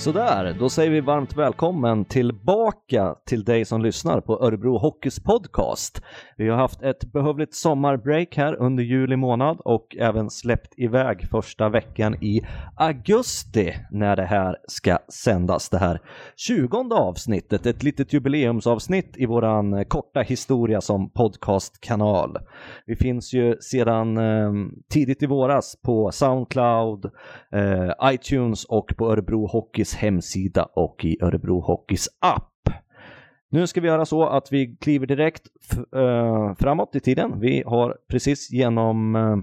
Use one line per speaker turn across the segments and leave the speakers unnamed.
Sådär, då säger vi varmt välkommen tillbaka till dig som lyssnar på Örebro Hockeys podcast. Vi har haft ett behövligt sommarbreak här under juli månad och även släppt iväg första veckan i augusti när det här ska sändas. Det här tjugonde avsnittet, ett litet jubileumsavsnitt i våran korta historia som podcastkanal. Vi finns ju sedan eh, tidigt i våras på Soundcloud, eh, iTunes och på Örebro Hockeys hemsida och i Örebro Hockeys app. Nu ska vi göra så att vi kliver direkt äh, framåt i tiden. Vi har precis genom äh,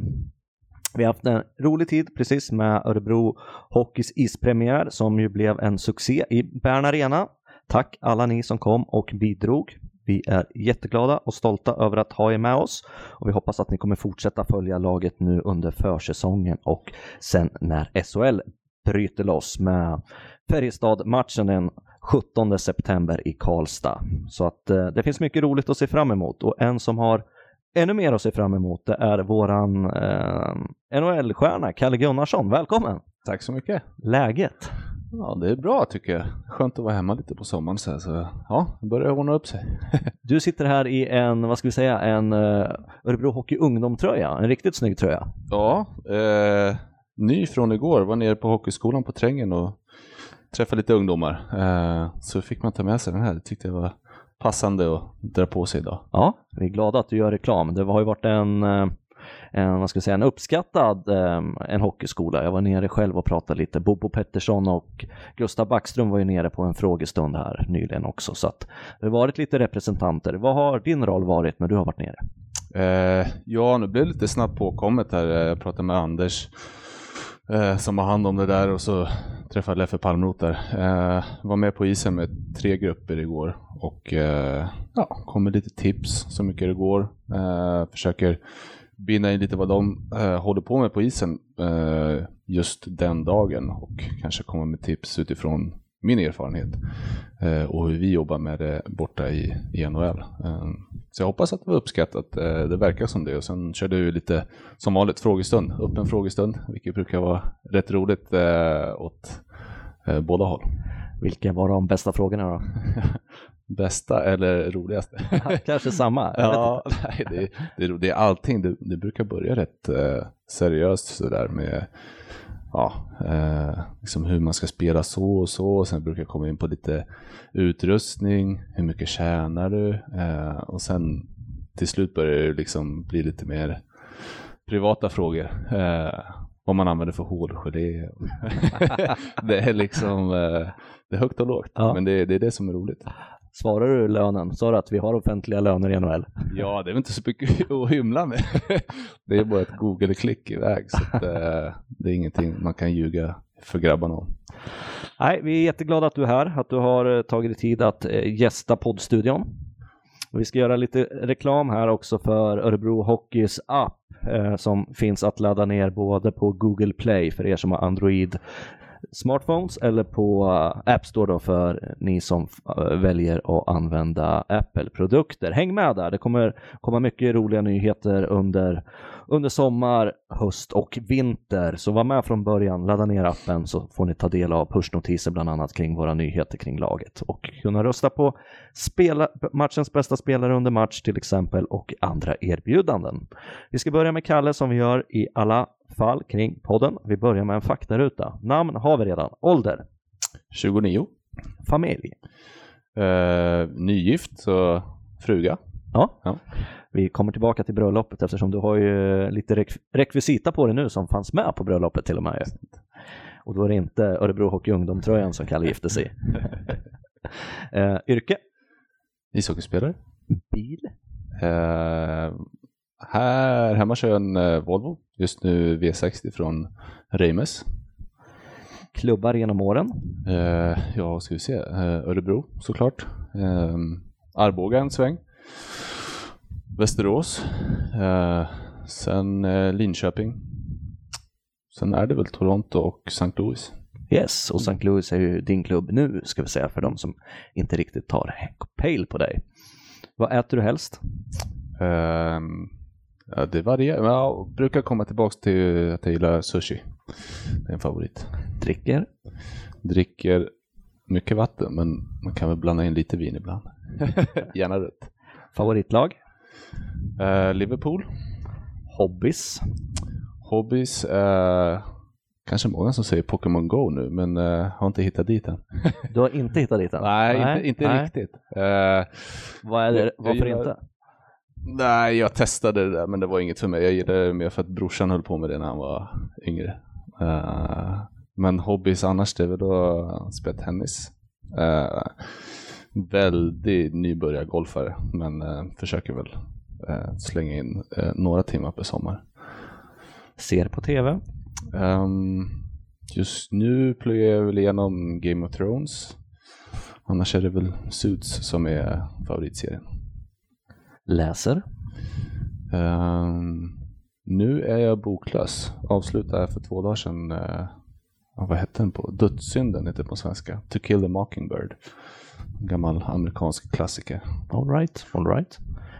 vi har haft en rolig tid precis med Örebro Hockeys ispremiär som ju blev en succé i Bern Arena. Tack alla ni som kom och bidrog. Vi är jätteglada och stolta över att ha er med oss och vi hoppas att ni kommer fortsätta följa laget nu under försäsongen och sen när SHL bryter loss med Färjestad-matchen den 17 september i Karlstad. Så att eh, det finns mycket roligt att se fram emot och en som har ännu mer att se fram emot det är våran eh, NHL-stjärna Kalle Gunnarsson. Välkommen!
Tack så mycket!
Läget?
Ja, det är bra tycker jag. Skönt att vara hemma lite på sommaren så, här, så ja, det börjar ordna upp sig.
du sitter här i en, vad ska vi säga, en uh, Örebro Hockey Ungdom-tröja, en riktigt snygg tröja.
Ja, eh, ny från igår. Var nere på hockeyskolan på Trängen och träffa lite ungdomar. Eh, så fick man ta med sig den här. Det tyckte jag var passande att dra på sig idag.
Ja, vi är glada att du gör reklam. Det har ju varit en, eh, en, vad ska jag säga, en uppskattad eh, en hockeyskola. Jag var nere själv och pratade lite. Bobo Pettersson och Gustav Backström var ju nere på en frågestund här nyligen också. Så att det har varit lite representanter. Vad har din roll varit när du har varit nere?
Ja, nu blev det lite snabbt påkommet här. Jag pratade med Anders eh, som har hand om det där och så träffade Leffe Palmroth där. Eh, var med på isen med tre grupper igår och eh, ja, kom med lite tips så mycket det går. Eh, försöker binda in lite vad de eh, håller på med på isen eh, just den dagen och kanske komma med tips utifrån min erfarenhet eh, och hur vi jobbar med det borta i, i NHL. Eh, så jag hoppas att det var uppskattat. Eh, det verkar som det och sen körde vi lite som vanligt frågestund, öppen frågestund, vilket brukar vara rätt roligt åt båda håll.
Vilka var de bästa frågorna då?
bästa eller roligaste?
Kanske samma?
ja, nej, det, det, det, är allting. Det, det brukar börja rätt seriöst sådär med ja, eh, liksom hur man ska spela så och så. Och sen brukar jag komma in på lite utrustning, hur mycket tjänar du? Eh, och sen till slut börjar det liksom bli lite mer privata frågor. Eh, vad man använder för hårgelé. det är liksom eh, det är högt och lågt, ja. men det, det är det som är roligt.
Svarar du lönen? Sa du att vi har offentliga löner i NHL?
Ja, det är väl inte så mycket att hymla med. det är bara ett Google-klick iväg, så att, uh, det är ingenting man kan ljuga för grabbarna om.
Nej, vi är jätteglada att du är här, att du har eh, tagit dig tid att uh, gästa poddstudion. Vi ska göra lite reklam här också för Örebro Hockeys app eh, som finns att ladda ner både på Google Play för er som har Android smartphones eller på eh, App Store då för ni som eh, väljer att använda Apple-produkter. Häng med där, det kommer komma mycket roliga nyheter under, under sommar, höst och vinter. Så var med från början, ladda ner appen så får ni ta del av pushnotiser bland annat kring våra nyheter kring laget och kunna rösta på spela, matchens bästa spelare under match till exempel och andra erbjudanden. Vi ska börja med Kalle som vi gör i alla fall kring podden. Vi börjar med en faktaruta. Namn har vi redan. Ålder?
29.
Familj?
Uh, nygift, så fruga.
Ja. ja. Vi kommer tillbaka till bröllopet eftersom du har ju lite rek rekvisita på dig nu som fanns med på bröllopet till och med. Och då är det inte Örebro Hockey Ungdom-tröjan som Kalle gifte sig i. uh, yrke?
Ishockeyspelare.
Bil?
Uh, här hemma kör jag en uh, Volvo, just nu V60 från Reimes.
Klubbar genom åren?
Uh, ja, ska vi se, uh, Örebro såklart. Uh, Arboga en sväng. Västerås. sen Linköping. Sen är det väl Toronto och St. Louis.
Yes, och St. Louis är ju din klubb nu ska vi säga för de som inte riktigt tar pejl på dig. Vad äter du helst?
Um, Ja, det varierar. Men jag brukar komma tillbaka till att jag gillar sushi. Det är en favorit.
Dricker?
dricker mycket vatten, men man kan väl blanda in lite vin ibland. Gärna rött.
Favoritlag?
Eh, Liverpool.
Hobbies?
Hobbies. Eh, kanske många som säger Pokémon Go nu, men eh, har inte hittat dit än.
Du har inte hittat dit än?
nej, inte, inte
nej.
riktigt. Eh,
Vad är det, varför
jag-
inte?
Nej, jag testade det där men det var inget för mig. Jag gillade det mer för att brorsan höll på med det när han var yngre. Eh, men hobbies annars det är väl att spela tennis. Uh, väldigt nybörjargolfare men eh, försöker väl slänga in några timmar per sommar.
Ser på TV?
Ehm, just nu plöjer jag väl igenom Game of Thrones. Annars är det väl Suits som är favoritserien.
Läser?
Ehm, nu är jag boklös. Avslutade för två dagar sedan. Uh, vad hette den på? Dödssynden heter det på svenska. To kill the mockingbird. En gammal amerikansk klassiker.
All right, all right.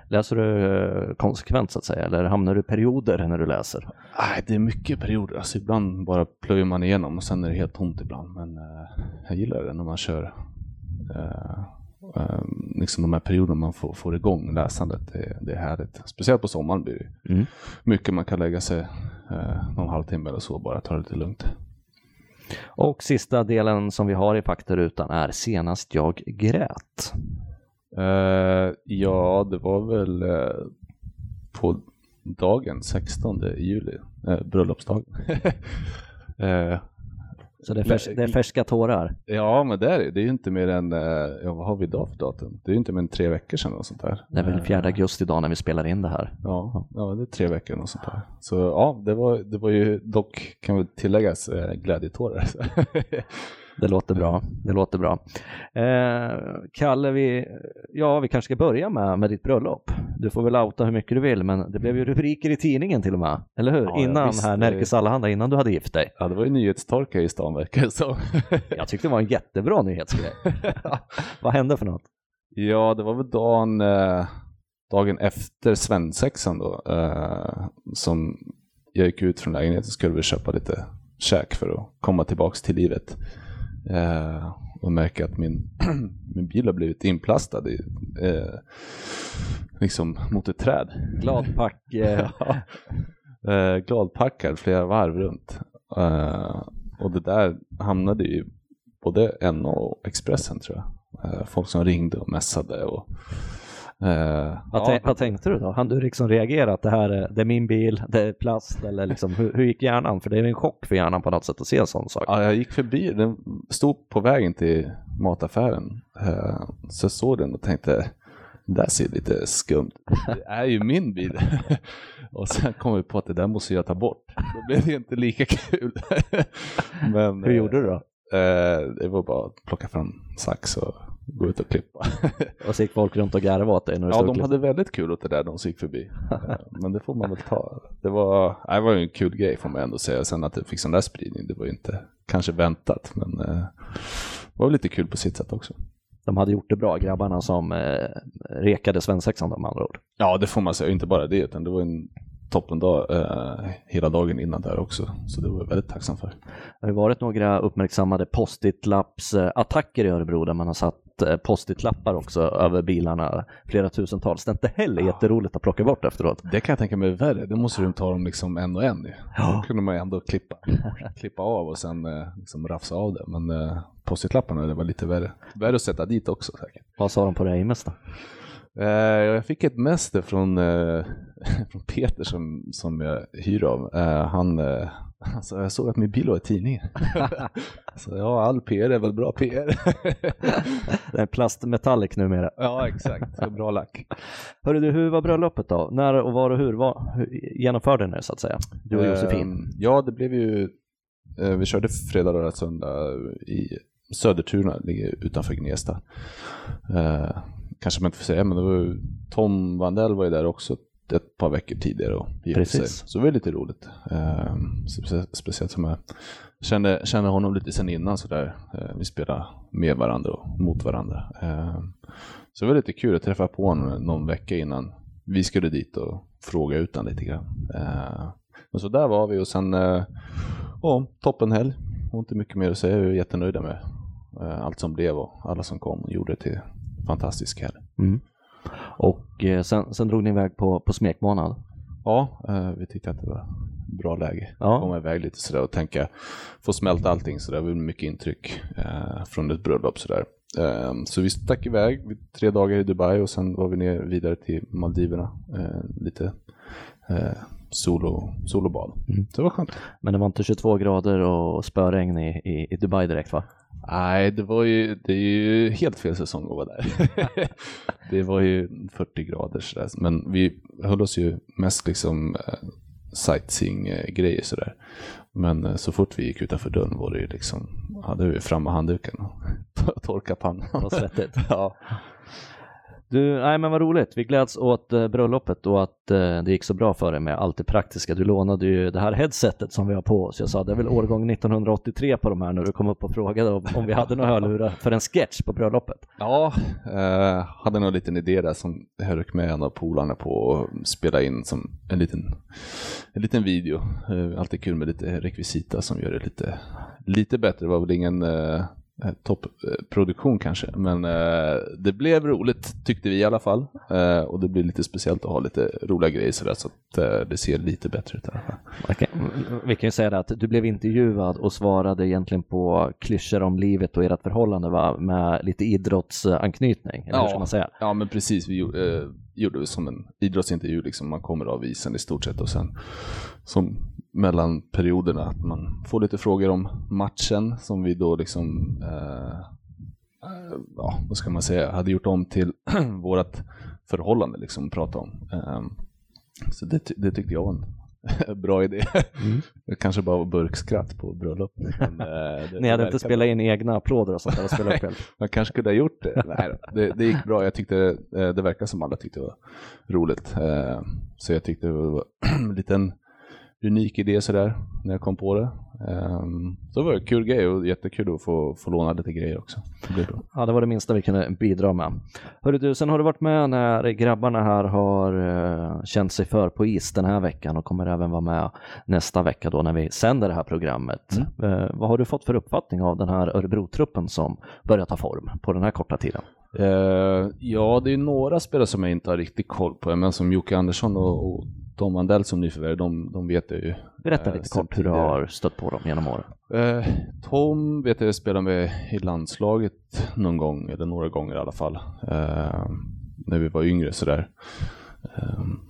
Läser du eh, konsekvent så att säga, eller hamnar du i perioder när du läser?
Nej, det är mycket perioder. Alltså, ibland bara plöjer man igenom och sen är det helt tomt ibland. Men eh, jag gillar det när man kör eh, liksom de här perioderna man får, får igång läsandet. Det, det är härligt. Speciellt på sommaren blir det
Mm.
mycket man kan lägga sig eh, någon halvtimme eller så bara ta det lite lugnt.
Och sista delen som vi har i faktarutan är senast jag grät.
Eh, ja, det var väl eh, på dagen 16 juli, eh, bröllopsdagen. eh,
Så det är, färs- det är färska tårar.
ja, men det är det. Det är ju inte mer än, eh, ja vad har vi idag för datum? Det är ju inte mer än tre veckor sedan och sånt där.
Det är väl
Eh,
4 augusti idag när vi spelar in det här.
Ja, ja, det är tre veckor och sånt där. Så ja, det var, det var ju dock, kan väl tilläggas, eh, glädjetårar.
Det låter bra. Det låter bra. Eh, Kalle, vi, ja, vi kanske ska börja med, med ditt bröllop. Du får väl outa hur mycket du vill, men det blev ju rubriker i tidningen till och med. Eller hur?
Ja,
innan
visst.
här Närkes Allehanda, innan du hade gift dig.
ja, det var ju nyhetstorka i stan verkar det som.
Jag tyckte det var en jättebra nyhetsgrej. Vad hände för något?
Ja, det var väl dagen, eh, dagen efter svensexan då, eh, som jag gick ut från lägenheten och skulle väl köpa lite käk för att komma tillbaks till livet. Eh, och märka att min, min bil har blivit inplastad i, eh, liksom mot ett träd.
Gladpack. Eh,
eh, gladpackad flera varv runt. Eh, och det där hamnade ju både NO och Expressen tror jag. Eh, folk som ringde och messade och eh,
vad,
ja,
vad tänkte du då? Han du liksom reagera att det här är, det är min bil, det är plast eller liksom, hur, hur gick hjärnan? För det är en chock för hjärnan på något sätt att se en sån sak.
ja, jag gick förbi, den stod på vägen till mataffären. Eh, så jag såg den och tänkte det där ser lite skumt Det är ju min bil. och sen kom vi på att det där måste jag ta bort. Då blev det inte lika kul. Men,
Hur gjorde du då?
Eh, det var bara att plocka fram sax och gå ut och klippa.
Och så gick folk runt och garvade åt dig när du
ja, de hade väldigt kul åt det där de gick förbi. Eh, Men det får man väl ta. Det var, det var ju en kul grej får man ändå säga. Sen att det fick sån där spridning, det var ju inte kanske väntat. Men eh, det var lite kul på sitt sätt också.
De hade gjort det bra, grabbarna som eh, rekade svensexan med andra ord.
Ja, det får man säga. Inte bara det, utan det var en toppendag eh, hela dagen innan där också. Så det var jag väldigt tacksam för.
Det har ju varit några uppmärksammade post-it-lapps-attacker i Örebro där man har satt eh, post-it-lappar också över bilarna, flera tusentals. Det är inte heller jätteroligt att plocka bort efteråt.
Det kan jag tänka mig är värre. Det måste du ta dem liksom en och en. ju.
Ja.
Då kunde man ju ändå klippa, klippa av och sen eh, liksom rafsa av det. Men eh, post-it-lapparna det var lite värre. Värre att sätta dit också säkert.
Vad sa de på det mest då?
Eh, jag fick ett mäster från, eh, från Peter som, som jag hyr av. Eh, han, alltså, jag såg att min bil var i tidningen. så ja, all PR är väl bra PR.
Det är plastmetallic numera.
ja, exakt. Bra lack.
Hörru du, hur var bröllopet då? När och var och hur, var, hur genomförde ni det så att säga? Du och Josefin.
Ja, det blev ju... Vi körde fredag, lördag, söndag i Södertuna, ligger utanför Gnesta. Kanske man inte får säga, men det var ju, Tom Vandell var ju där också ett par veckor tidigare och gifte sig.
Precis.
Så det var lite roligt. Eh, specie- speciellt som jag kände, kände honom lite sen innan sådär. Eh, vi spelade med varandra och mot varandra. Eh, så det var lite kul att träffa på honom någon vecka innan vi skulle dit och fråga ut honom lite grann. Eh, men så där var vi och sen, eh, ja, toppenhelg. har inte mycket mer att säga. Jag är jättenöjda med eh, allt som blev och alla som kom och gjorde det till fantastisk helg.
Mm. Och eh, sen, sen drog ni iväg på, på smekmånad.
Ja, eh, vi tyckte att det var bra läge.
Ja.
Komma iväg lite sådär och tänka, få smälta allting sådär. Var mycket intryck eh, från ett bröllop sådär. Eh, så vi stack iväg tre dagar i Dubai och sen var vi ner vidare till Maldiverna. Lite solo, solobad.
Mm.
Så det var skönt.
Men det var inte 22 grader och spöregn i, i, i Dubai direkt va?
Nej, det var ju, det är ju helt fel säsong att vara där. det var ju 40 grader sådär. Men vi höll oss ju mest liksom eh, sightseeing-grejer sådär. Men eh, så fort vi gick utanför dörren var det ju liksom, hade vi framme handduken och torka pannan.
Vad svettigt.
ja.
Du, nej men vad roligt. Vi gläds åt eh, bröllopet och att eh, det gick så bra för dig med allt det praktiska. Du lånade ju det här headsetet som vi har på oss. Jag sa det är väl årgång 1983 på de här när du kom upp och frågade om, om vi hade några hörlurar för en sketch på bröllopet.
Ja, eh, hade nog en liten idé där som jag rök med en av polarna på att spela in som en liten, en liten video. Eh, alltid kul med lite rekvisita som gör det lite, lite bättre. Det var väl ingen eh, toppproduktion kanske, men eh, det blev roligt tyckte vi i alla fall. Eh, och det blir lite speciellt att ha lite roliga grejer sådär så att eh, det ser lite bättre ut i alla fall.
Okej, Vi kan ju säga det att du blev intervjuad och svarade egentligen på klyschor om livet och ert förhållande va? med lite idrottsanknytning, eller hur ska man säga?
Ja, men precis. Vi gjorde, eh, gjorde det som en idrottsintervju, liksom. man kommer av isen i stort sett och sen som mellan perioderna att man får lite frågor om matchen som vi då liksom, eh, eh, ja vad ska man säga, hade gjort om till vårat förhållande liksom prata om. Eh, så det, det tyckte jag var en bra idé.
Mm.
Kanske bara var burkskratt på bröllop. Men, eh,
Ni hade inte spelat in egna applåder och sånt där och spelat upp
man kanske kunde ha gjort det. Nej, det, det gick bra. Jag tyckte eh, det verkar som alla tyckte det var roligt. Så jag tyckte det var en liten unik idé sådär när jag kom på det. Eh, Så det var en kul grej och jättekul att få, få låna lite grejer också. Det.
Ja, det var det minsta vi kunde bidra med. Hörru du, sen har du varit med när grabbarna här har uh, känt sig för på is den här veckan och kommer även vara med nästa vecka då när vi sänder det här programmet. Eh, vad har du fått för uppfattning av den här Örebro-truppen som börjar ta form på den här korta tiden?
Eh, Ja, det är några spelare som jag inte har riktigt koll på. Men som Jocke Andersson och, och Tom Andell som nyförvärv, de, de vet jag ju.
Berätta
eh,
lite kort hur du har stött på dem genom åren.
Eh, Tom vet jag spelar med i landslaget någon gång, eller några gånger i alla fall. Eh, när vi var yngre sådär.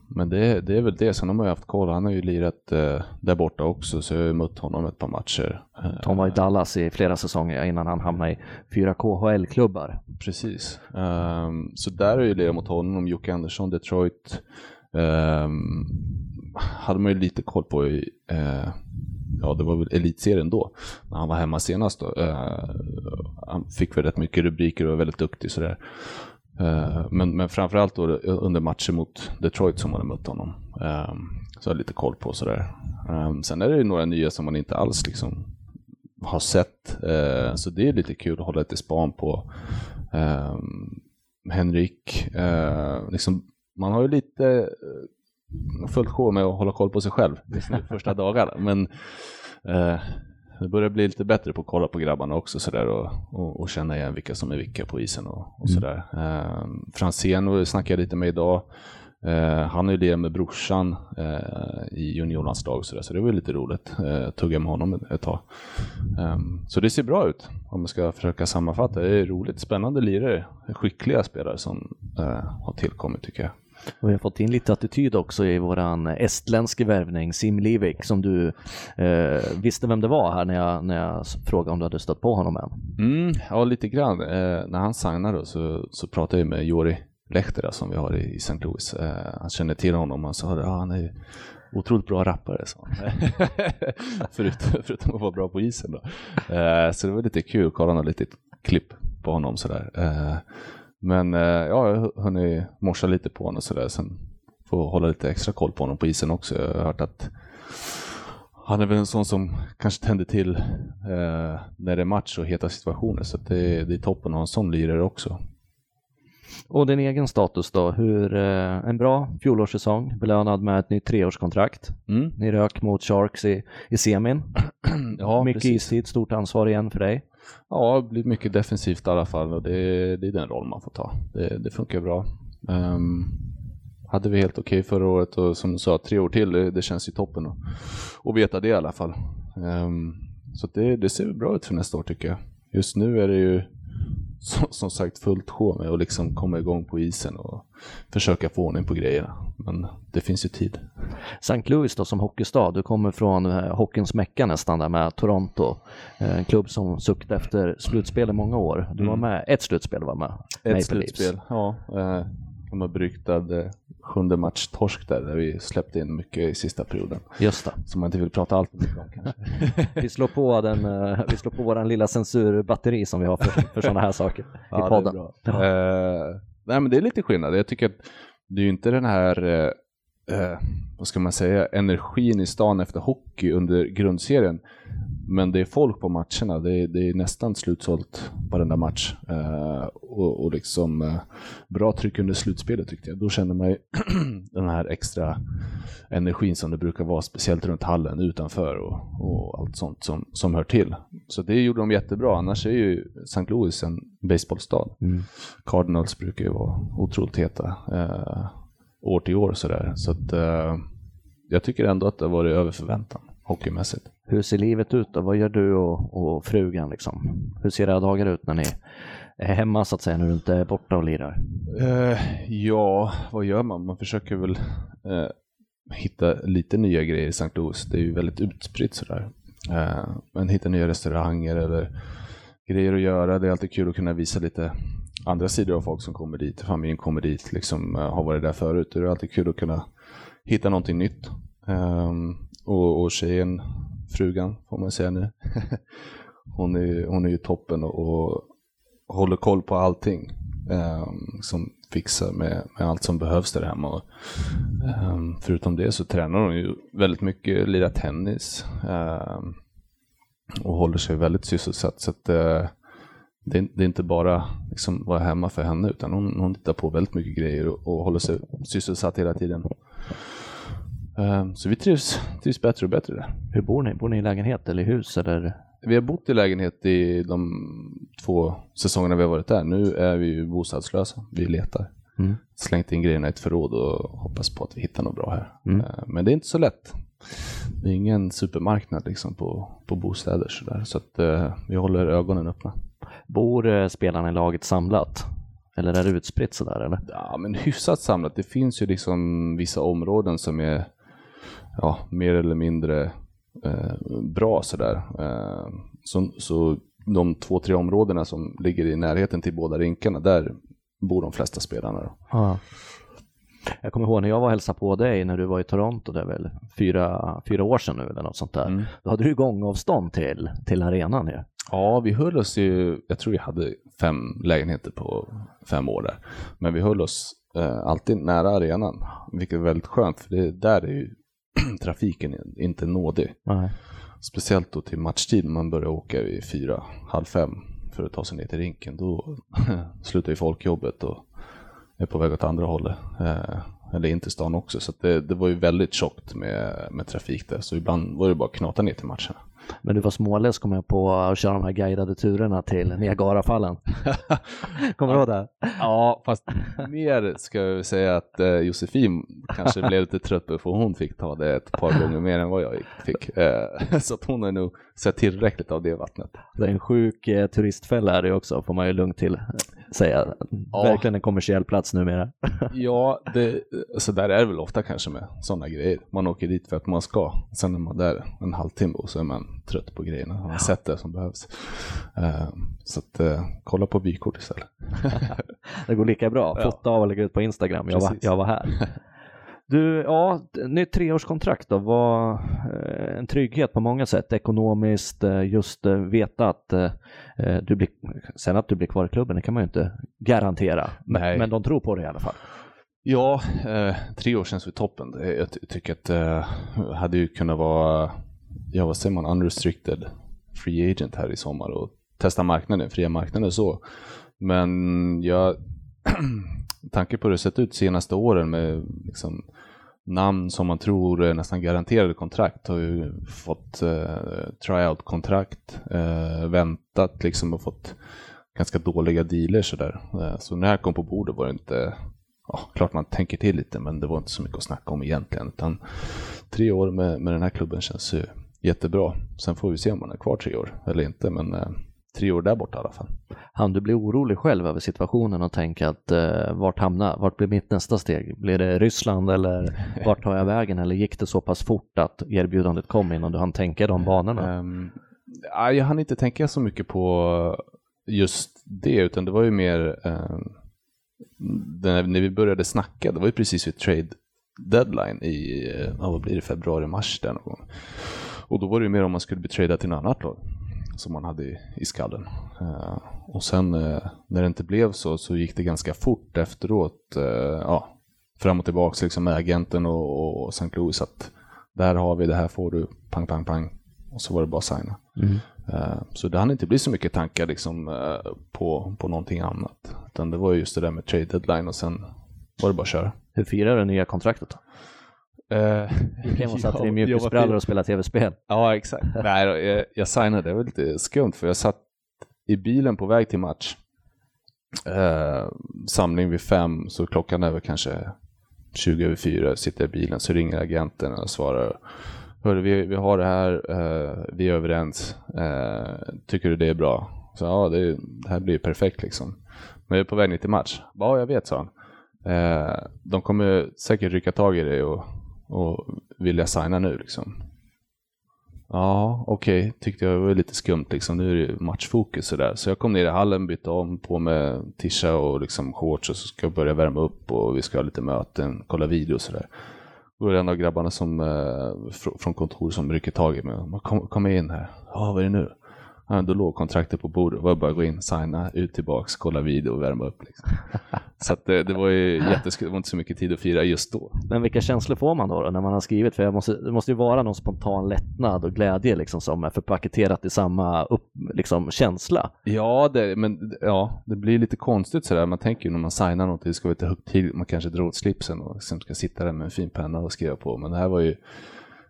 Men det, det är väl det, sen har man ju haft koll. Han har ju lirat eh, där borta också, så jag har ju mött honom ett par matcher.
Tom var i Dallas i flera säsonger innan han hamnade i fyra KHL-klubbar.
Precis. Så där har jag ju lirat mot honom, Jocke Andersson, Detroit eh, hade man ju lite koll på i, eh, ja det var väl elitserien då, när han var hemma senast då. Eh, han fick väl rätt mycket rubriker och var väldigt duktig sådär. Eh, men, men framförallt då under matchen mot Detroit som man hade mött honom. Ehm, så jag har lite koll på sådär. Ehm, sen är det ju några nya som man inte alls liksom har sett. Eh, så det är lite kul att hålla lite span på. Ehm, Henrik, eh, liksom, man har ju lite eh, fullt sjå med att hålla koll på sig själv nu, första dagarna. Men eh, det börjar bli lite bättre på att kolla på grabbarna också sådär och, och, och känna igen vilka som är vilka på isen och, och sådär. Eh, Franzén snackade jag lite med idag. Eh, han har ju lirat med brorsan eh, i juniorlandslag så, där, så det var lite roligt. Eh, tugga med honom ett, ett tag. Ehm, så det ser bra ut om man ska försöka sammanfatta. Det är roligt, spännande lirare, skickliga spelare som eh, har tillkommit tycker jag.
Och vi har fått in lite attityd också i våran estländske värvning, Sim Livik, som du eh, visste vem det var här när jag, när jag frågade om du hade stött på honom än.
Mm, ja, lite grann. Eh, när han signade då, så, så pratade jag med Jori Lehtera som vi har i, i St. Louis. Eh, han känner till honom och sa att ah, han är otroligt bra rappare. Så. förutom, förutom att vara bra på isen. Då. Eh, så det var lite kul att kolla något litet klipp på honom. Sådär. Eh, men eh, ja, jag har hunnit morsa lite på honom sådär. Sen får hålla lite extra koll på honom på isen också. Jag har hört att han är väl en sån som kanske tänder till eh, när det är match och heta situationer. Så det, det är toppen att ha en sån lirare också.
Och din egen status då? Hur, eh, en bra fjolårssäsong, belönad med ett nytt treårskontrakt.
Mm.
Ni rök mot Sharks i, i semin.
Ja,
Mycket
precis.
istid, stort ansvar igen för dig.
Ja, det blir mycket defensivt i alla fall och det, det är den roll man får ta. Det, det funkar bra. Um, hade vi helt okej förra året och som du sa, tre år till, det, det känns ju toppen att, att veta det i alla fall. Um, så det, det ser bra ut för nästa år tycker jag. Just nu är det ju som, som sagt fullt sjå med att liksom komma igång på isen och försöka få ordning på grejerna. Men det finns ju tid.
St. Louis då som hockeystad, du kommer från eh, hockeyns mecka nästan där med Toronto. Eh, En klubb som suckade efter slutspel i många år. Du var
Mm.
med, ett slutspel var med,
Ett
Maple
slutspel,
Leafs.
ja. Eh, gammal beryktad eh, sjunde match torsk där, där vi släppte in mycket i sista perioden.
Just det.
Som man inte vill prata allt mycket om kanske.
Vi slår på, den, eh, vi slår på våran lilla censurbatteri som vi har för, för sådana här saker i podden.
Det är bra. Eh, nej men det är lite skillnad. Jag tycker att det är ju inte den här, eh, eh, vad ska man säga, energin i stan efter hockey under grundserien. Men det är folk på matcherna. Det är, det är nästan slutsålt varenda match. Eh, och, och liksom eh, bra tryck under slutspelet tyckte jag. Då kände man ju den här extra energin som det brukar vara, speciellt runt hallen, utanför och, och allt sånt som, som hör till. Så det gjorde de jättebra. Annars är ju St. Louis en baseballstad.
Mm.
Cardinals brukar ju vara otroligt heta eh, år till år sådär. Så att eh, jag tycker ändå att det har varit över förväntan hockeymässigt.
Hur ser livet ut då? Vad gör du och, och frugan liksom? Hur ser era dagar ut när ni är hemma så att säga, när du inte är borta och lirar?
Eh, ja, vad gör man? Man försöker väl eh, hitta lite nya grejer i St. Louis. Det är ju väldigt utspritt sådär. Eh, men hitta nya restauranger eller grejer att göra. Det är alltid kul att kunna visa lite andra sidor av folk som kommer dit. Familjen kommer dit, liksom eh, har varit där förut. Det är alltid kul att kunna hitta någonting nytt. Ehm, och, och tjejen, frugan får man säga nu, hon, är, hon är ju toppen och, och håller koll på allting. Um, som fixar med, med allt som behövs där hemma. Och, um, förutom det så tränar hon ju väldigt mycket, lirar tennis um, och håller sig väldigt sysselsatt. Så att, uh, det, är, det är inte bara liksom vara hemma för henne utan hon, hon tittar på väldigt mycket grejer och, och håller sig sysselsatt hela tiden. Ehm, så vi trivs, trivs bättre och bättre där.
Hur bor ni? Bor ni i lägenhet eller i hus eller?
Vi har bott i lägenhet i de två säsongerna vi har varit där. Nu är vi ju bostadslösa. Vi letar.
Mm.
Slängt in grejerna i ett förråd och hoppas på att vi hittar något bra här.
Mm.
Eh, Men det är inte så lätt. Det är ingen supermarknad liksom på, på bostäder sådär. Så att eh, vi håller ögonen öppna.
Bor eh, spelarna i laget samlat? Eller är det utspritt sådär eller?
Ja, men hyfsat samlat. Det finns ju liksom vissa områden som är ja, mer eller mindre eh, bra sådär. Eh, så, så de två, tre områdena som ligger i närheten till båda rinkarna, där bor de flesta spelarna. Då.
Ja. Jag kommer ihåg när jag var och hälsade på dig när du var i Toronto, det är väl fyra, fyra år sedan nu eller något sånt där.
Mm.
Då hade du gångavstånd till, till arenan ju.
Ja, vi höll oss ju, jag tror vi hade fem lägenheter på fem år där. Men vi höll oss eh, alltid nära arenan, vilket är väldigt skönt, för det, där är ju trafiken inte nådig.
Nej.
Speciellt då till matchtid, man börjar åka vid fyra, halv fem för att ta sig ner till rinken. Då slutar ju folkjobbet och är på väg åt andra hållet. Eh, eller in till stan också. Så det, det var ju väldigt tjockt med, med trafik där. Så ibland var det bara att knata ner till matcherna.
Men du var småländsk kom jag på att köra de här guidade turerna till Niagarafallen. Kommer du ihåg det?
Ja, fast mer ska jag säga att eh, Josefin kanske blev lite trött för hon fick ta det ett par gånger mer än vad jag fick. Eh, så att hon har nog sett tillräckligt av det vattnet.
Det är en sjuk eh, turistfälla är det också, får man ju lugnt till säga.
Ja.
Verkligen en kommersiell plats numera.
Ja, det, så där är det väl ofta kanske med sådana grejer. Man åker dit för att man ska. Sen är man där en halvtimme och så är man trött på grejerna. Man har sett det som behövs. Eh, så att, eh, kolla på vykort istället.
Det går lika bra.
Ja.
Fota av och lägga ut på Instagram. Jag var, jag var här. Du, ja, nytt treårskontrakt då var eh, en trygghet på många sätt. Ekonomiskt, eh, just eh, veta att du blir, sen att du blir kvar i klubben, det kan man ju inte garantera. Men,
Nej.
men de tror på det i alla fall.
Ja, tre år känns ju toppen. Jag ty- tycker att det hade ju kunnat vara, ja vad säger man, unrestricted free agent här i sommar och testa marknaden, fria marknaden så. Men jag tanke på hur det sett ut de senaste åren med liksom, namn som man tror är nästan garanterade kontrakt har ju fått eh, tryout-kontrakt, eh, väntat liksom och fått ganska dåliga dealer sådär. Eh, så när det här kom på bordet var det inte, ja, klart man tänker till lite men det var inte så mycket att snacka om egentligen. Utan tre år med, med den här klubben känns ju jättebra. Sen får vi se om man är kvar tre år eller inte men eh, tre år där borta i alla fall.
Han du bli orolig själv över situationen och tänka att eh, vart hamnar, vart blir mitt nästa steg? Blir det Ryssland eller vart tar jag vägen? Eller gick det så pass fort att erbjudandet kom innan du hann tänka de banorna?
Um, jag hann inte tänka så mycket på just det, utan det var ju mer um, när vi började snacka, det var ju precis vid trade deadline i, ja, vad blir det, februari-mars där någon gång. Och då var det ju mer om man skulle bli tradad till något annat lag som man hade i, i skallen. Uh, och sen uh, när det inte blev så, så gick det ganska fort efteråt. Uh, ja, fram och tillbaka liksom med agenten och, och, och St. Louis att där har vi, det här får du, pang, pang, pang. Och så var det bara att signa. Mm. så det hann inte bli så mycket tankar liksom, på, på någonting annat. Utan det var just det där med trade deadline och sen var det bara att köra.
Hur firar du nya kontraktet då? Uh, hem och satte i mjukisbrallor och spelade tv-spel.
Ja, exakt. Nej, jag, jag signade, det var lite skumt för jag satt i bilen på väg till match. Uh, samling vid fem, så klockan är väl kanske 20 över fyra, sitter i bilen, så ringer agenten och svarar Hörru, vi, vi har det här, uh, vi är överens, uh, tycker du det är bra? Så ja, det, det här blir perfekt liksom. Men jag är på väg ner till match. Ja, jag vet, sa han. De kommer säkert rycka tag i dig och och vill jag signa nu liksom? Ja, okej, okay. tyckte jag var lite skumt liksom. Nu är det matchfokus sådär. Så jag kom ner i hallen, bytte om på med tisha och liksom shorts och så ska jag börja värma upp och vi ska ha lite möten, kolla video och sådär. Då är det en av grabbarna som, eh, fr från kontoret som rycker tag i mig. Kom, kom in här. Ja, vad är det nu? Då låg kontraktet på bordet. Det var bara att gå in, signa, ut tillbaks, kolla video och värma upp. Liksom. så det, det, var ju jätteskoj. Det var inte så mycket tid att fira just då.
Men vilka känslor får man då, då när man har skrivit? För måste, det måste ju vara någon spontan lättnad och glädje liksom, som är förpaketerat i samma upp, liksom, känsla.
Ja, det, men ja, det blir lite konstigt sådär. Man tänker ju när man signar någonting, det ska vara lite högtidligt. Man kanske drar åt slipsen och liksom ska sitta där med en fin penna och skriva på. Men det här var ju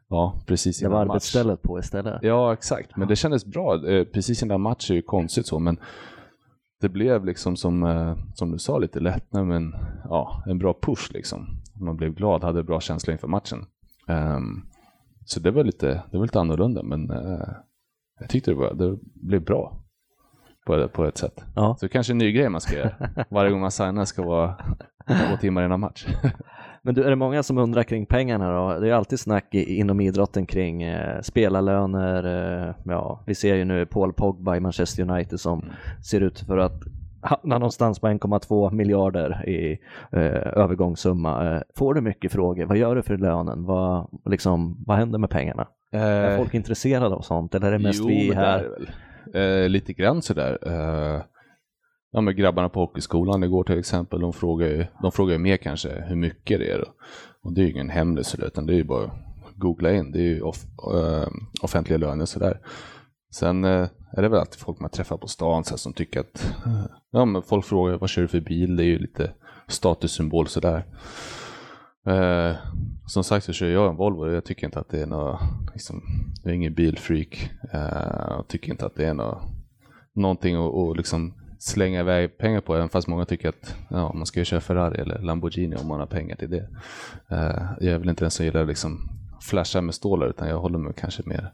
Ja, precis
Det var arbetsstället på istället.
Ja, exakt. Men det kändes bra. Eh, precis innan match är ju konstigt så, men det blev liksom som, eh, som du sa, lite lättnad, men ja, en bra push liksom. Man blev glad, hade bra känsla inför matchen. Um, så det var lite, det var lite annorlunda, men uh, jag tyckte det, var, det blev bra på, på ett sätt. Ja. Så kanske är en ny grej man ska göra. Varje gång man signar ska vara två timmar innan match.
Men du, är det många som undrar kring pengarna då? Det är alltid snack inom idrotten kring eh, spelarlöner. Eh, ja, vi ser ju nu Paul Pogba i Manchester United som mm. ser ut för att hamna någonstans på 1,2 miljarder i eh, övergångssumma. Eh, får du mycket frågor? Vad gör du för lönen? Vad, liksom, vad händer med pengarna? Eh, är folk intresserade av sånt eller är det mest
jo,
vi här?
Väl. Eh, lite grann sådär. Eh, ja, med grabbarna på hockeyskolan igår till exempel, de frågar ju, de frågar ju mer kanske hur mycket det är. Då. Och det är ju ingen hemlis utan det är ju bara att googla in. Det är ju off, uh, offentliga löner sådär. Sen uh, är det väl alltid folk man träffar på stan så här, som tycker att, uh, ja men folk frågar vad kör du för bil? Det är ju lite statussymbol sådär. Eh, som sagt så kör jag en Volvo och jag tycker inte att det är något, liksom, jag är ingen bilfreak. Eh, jag tycker inte att det är något, någonting att liksom slänga iväg pengar på, även fast många tycker att ja, man ska ju köra Ferrari eller Lamborghini om man har pengar till det. Uh, jag är väl inte den som gillar liksom flasha med stålar, utan jag håller mig kanske mer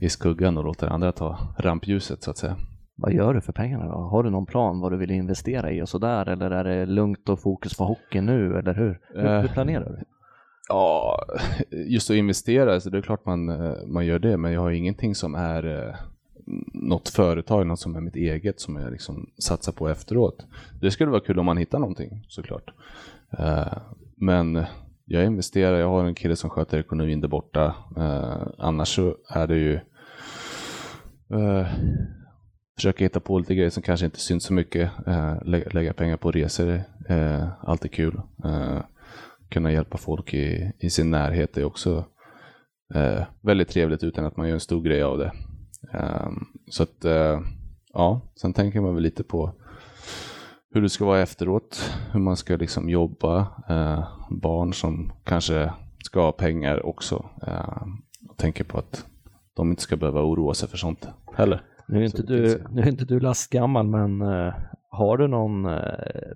i skuggan och låter andra ta rampljuset så att säga.
Vad gör du för pengarna då? Har du någon plan vad du vill investera i och sådär? Eller är det lugnt och fokus på hockey nu, eller hur? Hur, hur planerar du?
Ja, just att investera, så det är klart man, eh, man gör det, men jag har ingenting som är något företag, något som är mitt eget som jag liksom satsar på efteråt. Det skulle vara kul om man hittar någonting såklart. Uh, men jag investerar, jag har en kille som sköter ekonomin där borta. Uh, annars så är det ju uh, försöka hitta på lite grejer som kanske inte syns så mycket. Uh, lägga, lägga, pengar på resor är alltid kul. kunna hjälpa folk i, i sin närhet är också väldigt trevligt utan att man gör en stor grej av det. Um, så att, uh, ja, sen tänker man väl lite på hur det ska vara efteråt, hur man ska liksom jobba, eh, barn som kanske ska ha pengar också. Eh, och tänker på att de inte ska behöva oroa sig för sånt heller.
Nu är inte, du, nu är inte du lastgammal, men uh, har du någon,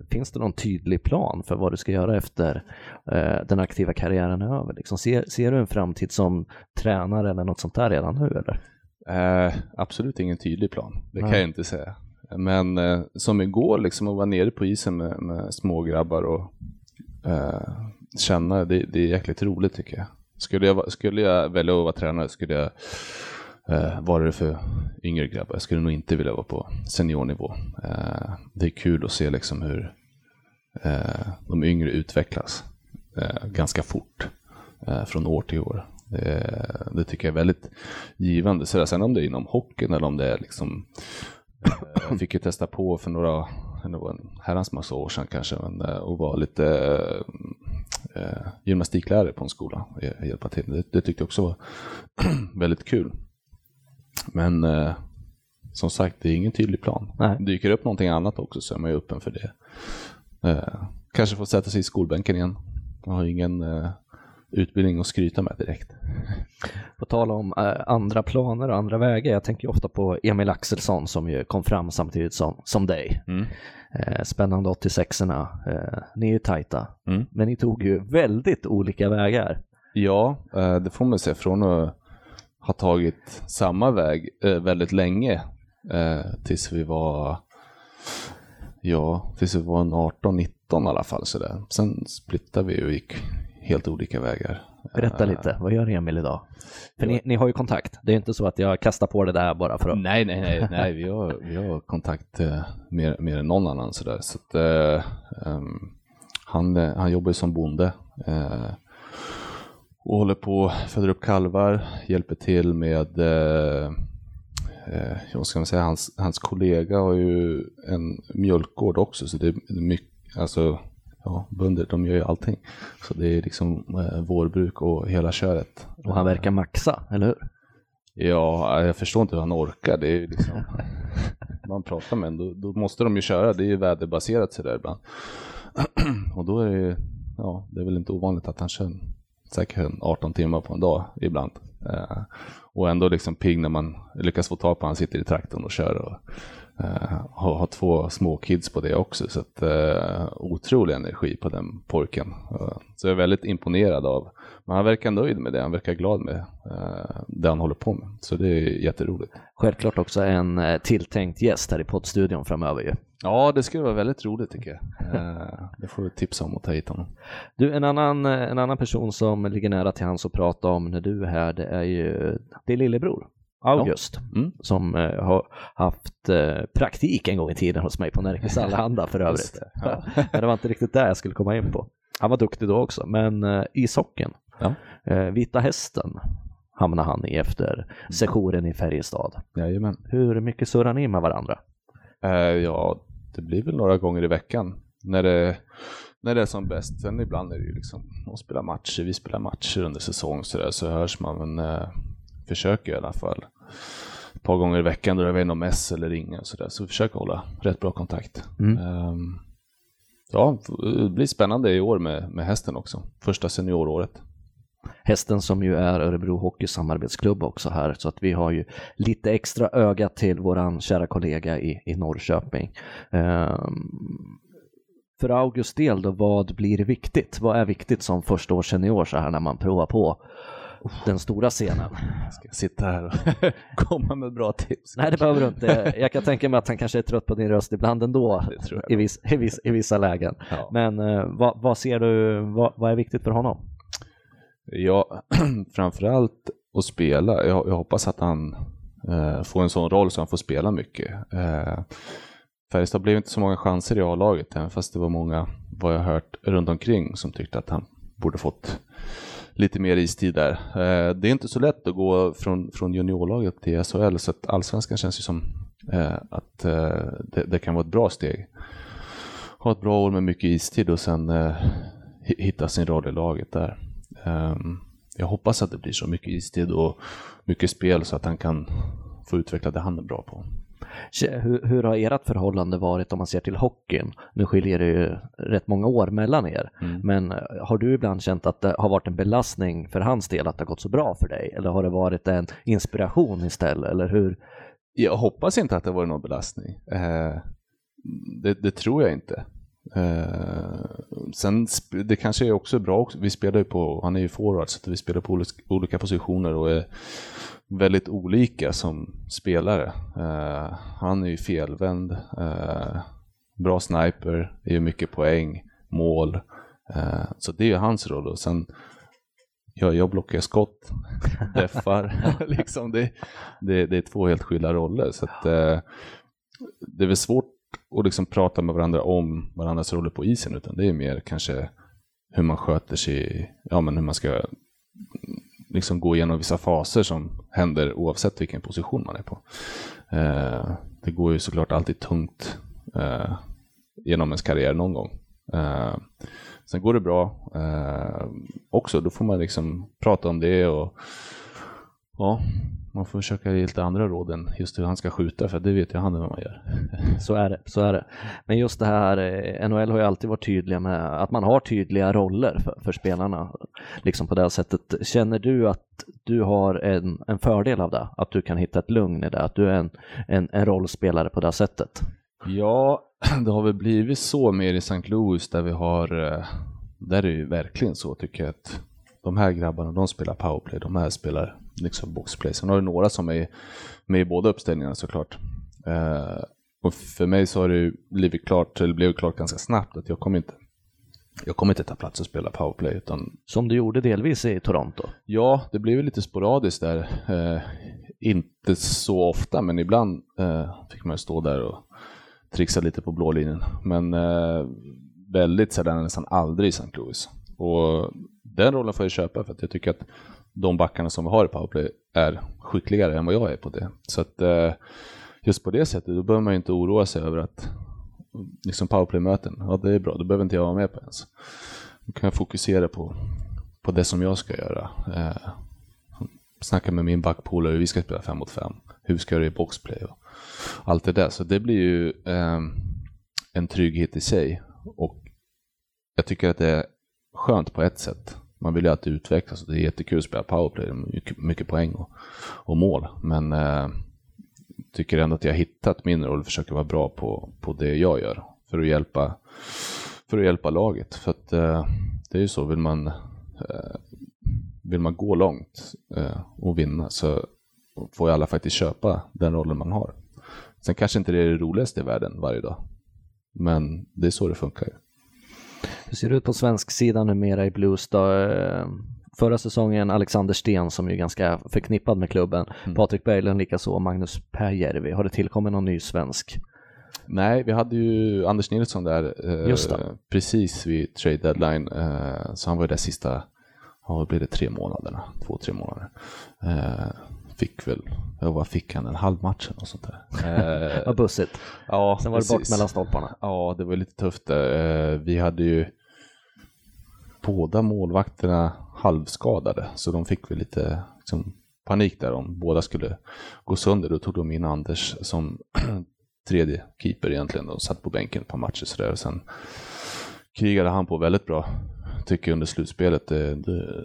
finns det någon tydlig plan för vad du ska göra efter den aktiva karriären är över? Liksom, ser, ser du en framtid som tränare eller något sånt där redan nu? Eller?
Absolut ingen tydlig plan, det kan jag inte säga. Men som igår, liksom, att vara nere på isen med, med smågrabbar och känna, det, det är jäkligt roligt tycker jag. Skulle jag, skulle jag välja att vara tränare skulle jag eh, vara det för yngre grabbar. Jag skulle nog inte vilja vara på seniornivå. Eh, det är kul att se liksom hur eh, de yngre utvecklas eh, ganska fort eh, från år till år. Det, det, tycker jag är väldigt givande. Så sen om det är inom hockeyn eller om det är liksom eh, jag fick ju testa på för några, det var en herrans massa år sedan kanske, men, och vara lite eh, gymnastiklärare på en skola och hjälpa till. Det, det tyckte jag också var väldigt kul. Men eh, som sagt, det är ingen tydlig plan. Nej. Dyker upp någonting annat också så är man ju öppen för det. Eh, kanske får sätta sig i skolbänken igen. Man har ingen eh, utbildning att skryta med direkt.
På tal om eh, andra planer och andra vägar, jag tänker ofta på Emil Axelsson som ju kom fram samtidigt som, som dig. Mm. Eh, spännande 86orna, eh, ni är ju tajta, mm. men ni tog ju väldigt olika vägar.
Ja, det får man säga. Från att ha tagit samma väg väldigt länge tills vi var Ja, tills vi var en 18-19 i alla fall. Sådär. Sen splittade vi och gick helt olika vägar.
Berätta lite, vad gör Emil idag? För ni, ni, har ju kontakt, det är inte så att jag kastar på det där bara för att...
Nej, nej, nej, nej vi, har, vi har kontakt eh, mer, mer än någon annan sådär. Så att, eh, um, han, han jobbar som bonde eh, och håller på föda upp kalvar, hjälper till med eh, eh, vad ska man säga, hans, hans kollega har ju en mjölkgård också så det är mycket, alltså ja, bönder de gör ju allting. Så det är liksom eh, vårbruk och hela köret.
Och han verkar maxa, eller hur?
Ja, jag förstår inte hur han orkar. Det är ju liksom, man pratar med en, då, då, måste de ju köra. Det är ju väderbaserat sådär ibland. och då är det, ja, det är väl inte ovanligt att han kör säkert 18 timmar på en dag ibland. Eh, och ändå liksom pigg när man lyckas få tag på han sitter i traktorn och kör. Och, Uh, har, har två små kids på det också, så att, uh, otrolig energi på den pojken. Uh, så jag är väldigt imponerad av, men han verkar nöjd med det, han verkar glad med det han håller på med. Så det är jätteroligt.
Självklart också en tilltänkt gäst här i poddstudion framöver ju.
Ja, det skulle vara väldigt roligt tycker jag. det får vi tipsa om att ta hit honom.
Du, en annan, en annan person som ligger nära till hans att prata om när du är här, det är ju din lillebror. August, mm. som eh, har haft eh, praktik en gång i tiden hos mig på Närkes Allehanda för övrigt. Det. Ja. men det var inte riktigt där jag skulle komma in på. Han var duktig då också, men eh, ishockeyn, ja. eh, Vita Hästen hamnade han i efter sessionen i Färjestad.
Jajamän.
Hur mycket surrar ni med varandra?
Eh, ja, det blir väl några gånger i veckan när det, när det är som bäst. Sen ibland är det ju liksom, de spelar matcher, vi spelar matcher under säsong så, där, så hörs man. Men försöker i alla fall ett par gånger i veckan drar jag iväg någon mess eller ringer och sådär. Så vi försöker hålla rätt bra kontakt. Mm. Um, ja, det blir spännande i år med, med hästen också. Första senioråret.
Hästen som ju är Örebro Hockeys samarbetsklubb också här så att vi har ju lite extra öga till våran kära kollega i, i Norrköping. Um, för August del då, vad blir viktigt? Vad är viktigt som första års senior så här när man provar på den stora scenen.
Ska jag sitta här och komma med bra tips?
Nej, det behöver du inte. Jag kan tänka mig att han kanske är trött på din röst ibland ändå i, viss, i, viss, i vissa lägen. Ja. Men eh, vad, vad, ser du, vad, vad, är viktigt för honom?
Ja, framförallt att spela. Jag, jag hoppas att han eh, får en sån roll så han får spela mycket. Eh, Färjestad blev inte så många chanser i A-laget, även fast det var många, vad jag hört, runt omkring som tyckte att han borde fått lite mer istid där. Eh, det är inte så lätt att gå från, från juniorlaget till SHL så att allsvenskan känns ju som eh, att eh, det, det, kan vara ett bra steg. Ha ett bra år med mycket istid och sen eh, hitta sin roll i laget där. Ehm, jag hoppas att det blir så mycket istid och mycket spel så att han kan få utveckla det han är bra på.
Hur, hur har ert förhållande varit om man ser till hockeyn? Nu skiljer det ju rätt många år mellan er, mm. men eh, har du ibland känt att det har varit en belastning för hans del att det har gått så bra för dig? Eller har det varit en inspiration istället? Eller hur?
Jag hoppas inte att det varit någon belastning. Eh, det, det, tror jag inte. Eh, sen det kanske är också bra, också. vi spelar ju på, han är ju forward, så vi spelar på olika positioner och är väldigt olika som spelare. Eh, han är ju felvänd, eh, bra sniper, är ju mycket poäng, mål. Eh, så det är ju hans roll. Och sen, ja, jag blockerar skott, deffar. liksom det, det, det, är två helt skilda roller. Så att, det är väl svårt och liksom prata med varandra om varandras roller på isen, utan det är mer kanske hur man sköter sig, ja men hur man ska mm, liksom gå igenom vissa faser som händer oavsett vilken position man är på. Eh, det går ju såklart alltid tungt eh, genom ens karriär någon gång. Eh, sen går det bra eh, också, då får man liksom prata om det och ja, man får försöka ge lite andra råd än just hur han ska skjuta, för det vet ju han hur man gör.
Så är det, så är det. Men just det här, eh, NHL har ju alltid varit tydliga med att man har tydliga roller för, för spelarna, liksom på det sättet. Känner du att du har en, en fördel av det? Att du kan hitta ett lugn i det? Att du är en, en, en rollspelare på det sättet?
Ja, det har väl blivit så mer i St. Louis där vi har, eh, där är det ju verkligen så tycker jag att de här grabbarna, de spelar powerplay, de här spelar liksom boxplay. Sen har du några som är med i båda uppställningarna såklart. Uh, och för mig så har det blivit klart, eller blev klart ganska snabbt att jag kommer inte jag kommer inte ta plats och spela powerplay. Utan...
Som du gjorde delvis i Toronto?
Ja, det blev lite sporadiskt där. Uh, inte så ofta, men ibland uh, fick man stå där och trixa lite på blå linjen. Men väldigt sällan, nästan aldrig i St. Louis. Och den rollen får jag köpa för att jag tycker att de backarna som vi har i powerplay är skickligare än vad jag är på det. Så att eh, just på det sättet, då behöver man inte oroa sig över att liksom powerplay-möten, ja det är bra, då behöver inte jag vara med på ens. Då kan jag fokusera på, på det som jag ska göra. Eh, snacka med min backpolare hur vi ska spela fem mot fem, hur vi ska göra i boxplay och allt det där. Så det blir ju eh, en trygghet i sig och jag tycker att det är skönt på ett sätt man vill ju alltid utvecklas och det är jättekul att spela powerplay, mycket, mycket poäng och, och mål. Men eh, tycker ändå att jag har hittat min roll och försöker vara bra på, på det jag gör för att hjälpa, för att hjälpa laget. För att eh, det är ju så, vill man, eh, vill man gå långt eh, och vinna så får ju alla faktiskt köpa den rollen man har. Sen kanske inte det är det roligaste i världen varje dag. Men det är så det funkar.
Hur ser det ut på svensk sida numera i Blues då? Eh, förra säsongen Alexander Sten som är ganska förknippad med klubben. Mm. Patrik Berglund likaså, Magnus Pääjärvi. Har det tillkommit någon ny svensk?
Nej, vi hade ju Anders Nilsson där eh, precis vid trade deadline. Eh, så han var ju där sista, vad blir det, tre månaderna? Två, tre månader. Eh, fick väl, vad fick han, en halv match eller sånt
där. Eh, vad bussigt. Ja, Sen var det bort mellan stolparna.
Ja, det var lite tufft där. Eh, vi hade ju båda målvakterna halvskadade, så de fick väl lite liksom, panik där om båda skulle gå sönder. Då tog de in Anders som tredje keeper egentligen och satt på bänken ett par matcher sådär. Och sen krigade han på väldigt bra, tycker jag, under slutspelet. Det, det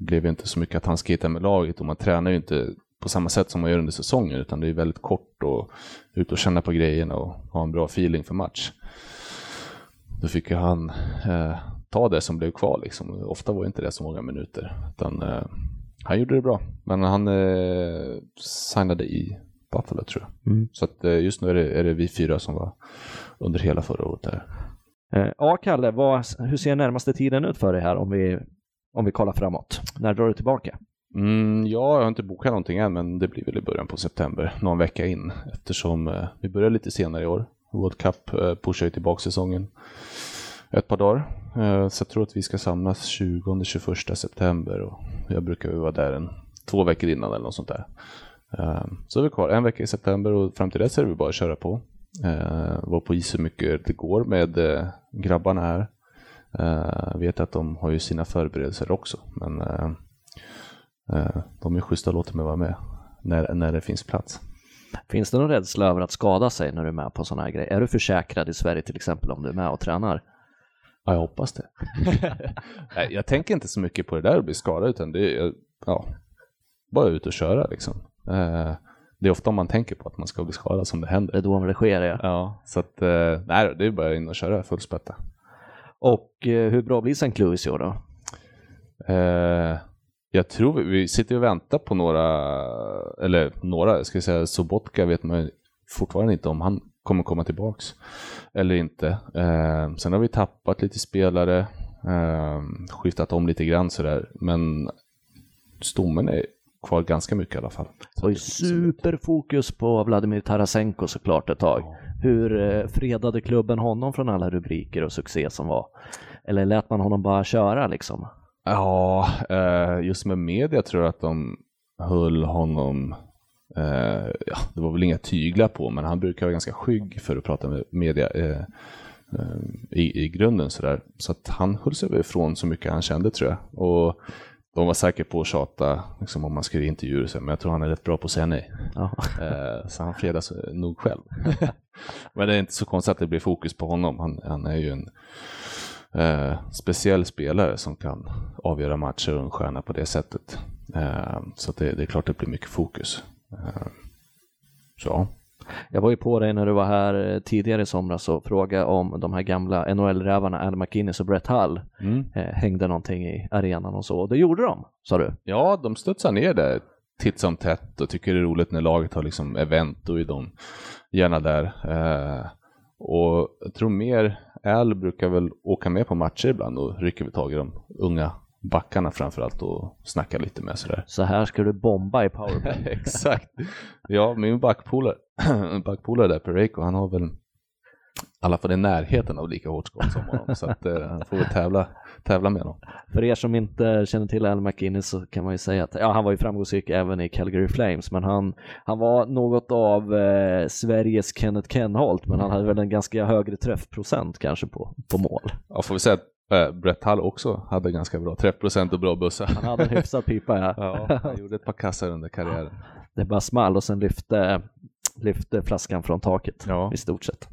blev inte så mycket att han skejtade med laget och man tränar ju inte på samma sätt som man gör under säsongen utan det är väldigt kort och ut och känna på grejerna och ha en bra feeling för match. Då fick ju han eh, ta det som blev kvar. Liksom. Ofta var inte det så många minuter. Utan, eh, han gjorde det bra, men han eh, signade i Buffalo tror jag. Mm. Så att, eh, just nu är det, är det vi fyra som var under hela förra året där.
Eh, ja, Kalle, vad, hur ser närmaste tiden ut för dig här om vi, om vi kollar framåt? När drar du tillbaka?
Mm, ja, jag har inte bokat någonting än, men det blir väl i början på september, någon vecka in, eftersom eh, vi börjar lite senare i år. World Cup eh, pushar ju tillbaka säsongen ett par dagar. Eh, så jag tror att vi ska samlas 20-21 september och jag brukar vara där en, två veckor innan eller något sånt där. Eh, så är vi kvar en vecka i september och fram till dess är det bara att köra på. Eh, vara på is så mycket det går med eh, grabbarna här. Jag vet att de har ju sina förberedelser också men de är schyssta att låta mig vara med när, när det finns plats.
Finns det någon rädsla över att skada sig när du är med på sådana här grejer? Är du försäkrad i Sverige till exempel om du är med och tränar?
Ja, jag hoppas det. Nej, jag tänker inte så mycket på det där att bli skadad, utan det är ja, bara ut och köra liksom. Eh, det är ofta om man tänker på att man ska bli skadad som det händer.
Det är då det sker ja.
Ja, så att eh, nej, det är bara in och köra full spätta.
Och eh, hur bra blir St. Louis i år då?
Eh, jag tror vi, vi sitter och väntar på några, eller några, jag ska säga Sobotka vet man fortfarande inte om han kommer komma tillbaks eller inte. Eh, sen har vi tappat lite spelare, eh, skiftat om lite grann sådär, men stommen är kvar ganska mycket i alla fall.
Det var ju superfokus på Vladimir Tarasenko såklart ett tag. Hur eh, fredade klubben honom från alla rubriker och succé som var? Eller lät man honom bara köra liksom?
Ja, eh, just med media tror jag att de höll honom eh, ja, det var väl inga tyglar på, men han brukar vara ganska skygg för att prata med media i, i grunden sådär. Så att han höll sig ifrån så mycket han kände tror jag. Och de var säkert på att tjata liksom, om man skulle intervjua sig, men jag tror han är rätt bra på att säga nej. Eh, så han fredas nog själv. men det är inte så konstigt att det blir fokus på honom. Han, han är ju en eh, speciell spelare som kan avgöra matcher och en stjärna på det sättet. Eh, så det, det, är klart det blir mycket fokus. Eh, så.
Jag var ju på dig när du var här eh, tidigare i somras och frågade om de här gamla NHL-rävarna Al McInnes och Brett Hull mm. eh, hängde någonting i arenan och så. Och det gjorde de, sa du?
Ja, de studsar ner där titt som tätt och tycker det är roligt när laget har liksom event, då är de gärna där. Eh, och jag tror mer, Al brukar väl åka med på matcher ibland och rycker vi tag i de unga backarna framförallt och snacka lite med sådär.
Så här ska du bomba i powerplay.
Exakt. Ja, min backpolare, backpolare där, Pereiko, han har väl i alla fall i närheten av lika hårt skott som honom. så att eh, han får väl tävla, tävla med honom.
För er som inte känner till Al McInnes så kan man ju säga att ja, han var ju framgångsrik även i Calgary Flames, men han, han var något av eh, Sveriges Kenneth Kenholt, men han hade väl en ganska högre träffprocent kanske på, på mål.
Ja, får vi säga att Äh, Brett Hall också hade ganska bra träffprocent och bra bussar.
Han hade en hyfsad pipa ja.
ja. Han gjorde ett par kassar under karriären.
Det bara small och sen lyfte lyfte flaskan från taket ja. i stort sett.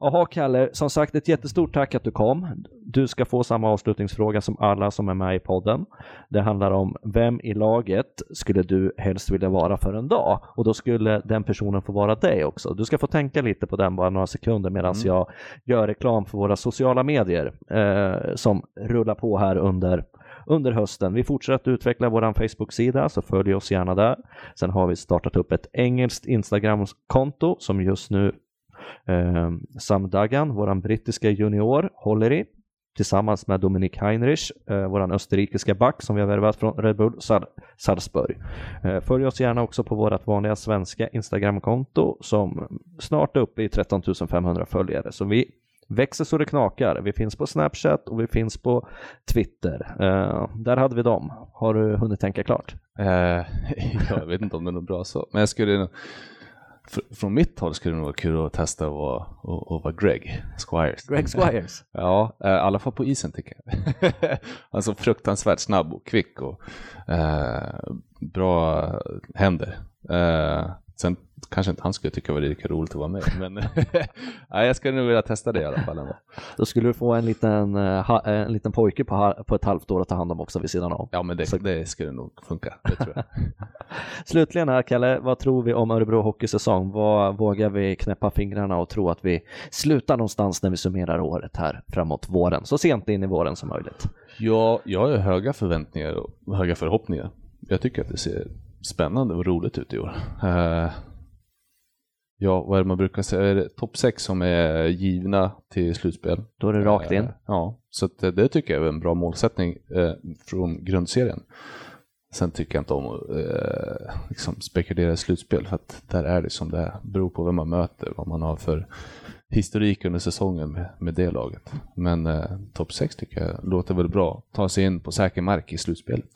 Jaha Kalle, som sagt ett jättestort tack att du kom. Du ska få samma avslutningsfråga som alla som är med i podden. Det handlar om vem i laget skulle du helst vilja vara för en dag? Och då skulle den personen få vara dig också. Du ska få tänka lite på den bara några sekunder medan mm. jag gör reklam för våra sociala medier eh, som rullar på här under under hösten. Vi fortsätter att utveckla vår Facebook-sida, så följ oss gärna där. Sen har vi startat upp ett engelskt Instagram-konto som just nu eh, Sam Duggan, vår brittiska junior, håller i tillsammans med Dominik Heinrich, eh, vår österrikiska back som vi har värvat från Red Bull Sal Salzburg. Eh, följ oss gärna också på vårt vanliga svenska Instagram-konto som snart är uppe i 13 500 följare. Så vi växer så det knakar. Vi finns på Snapchat och vi finns på Twitter. Uh, där hade vi dem. Har du hunnit tänka klart?
Uh, jag vet inte om det är något bra så, men jag skulle från mitt håll skulle det nog vara kul att testa att vara, att vara Greg Squires.
Greg Squires?
ja, eh, i alla fall på isen tycker jag. Är fruktansvärt snabb och kvick och eh, bra händer. Eh, sen kanske inte han skulle tycka det var lika roligt att vara med. Men nej, jag skulle nog vilja testa det i alla fall. Ändå.
Då skulle du få en liten, eh, en liten pojke på, på ett halvt år att ta hand om också vid sidan av.
Ja, men det, Så... det skulle nog funka. Det tror jag.
Slutligen här, Kalle, vad tror vi om Örebro hockeysäsong? Vad vågar vi knäppa fingrarna och tro att vi slutar någonstans när vi summerar året här framåt våren, så sent in i våren som möjligt?
Ja, jag har höga förväntningar och höga förhoppningar. Jag tycker att det ser spännande och roligt ut i år. Uh, ja, vad är det man brukar säga, är det topp 6 som är givna till slutspel?
Då är det rakt in. Uh,
ja, så det, det tycker jag är en bra målsättning från grundserien. Sen tycker jag inte om att eh, liksom spekulera i slutspel för att där är det som det är. Beror på vem man möter, vad man har för historik under säsongen med, med det laget. Men eh, topp 6 tycker jag låter väl bra. Ta sig in på säker mark i slutspelet.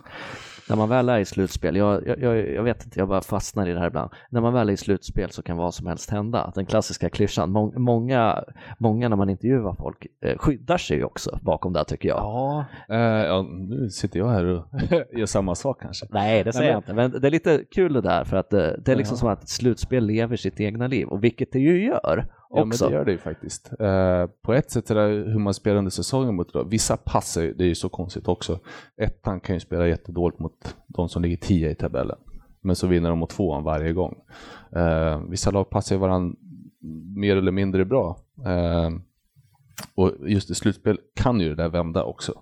När man väl är i slutspel, jag, jag, jag, vet inte, jag bara fastnar i det här ibland. När man väl är i slutspel så kan vad som helst hända. Den klassiska klyschan. Många, många när man intervjuar folk eh, skyddar sig också bakom det tycker jag.
Ja, eh, ja, nu sitter jag här och gör samma sak kanske.
Nej, det säger Nej, men... jag inte. Men det är lite kul det där för att det, eh, det är liksom ja. som att slutspel lever sitt egna liv och vilket det ju gör.
Ja, men det gör det ju faktiskt. Uh, på ett sätt är det hur man spelar under säsongen mot då. Vissa passar det är ju så konstigt också. Ettan kan ju spela jättedåligt mot de som ligger tio i tabellen. Men så vinner de mot tvåan varje gång. Uh, vissa lag passar ju varandra mer eller mindre bra. Uh, och just i slutspel kan ju det där vända också.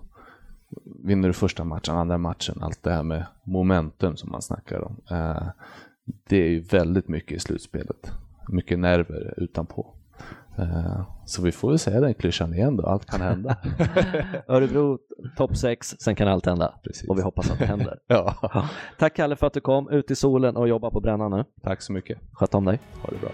Vinner du första matchen, andra matchen, allt det här med momentum som man snackar om. det är ju väldigt mycket i slutspelet mycket nerver utanpå. Uh, så vi får väl säga den klyschan igen då, allt kan hända.
Örebro topp 6, sen kan allt hända. Precis. Och vi hoppas att det händer. ja. Tack Kalle för att du kom ut i solen och jobba på brännan nu.
Tack så mycket.
Sköt om dig.
Ha det bra.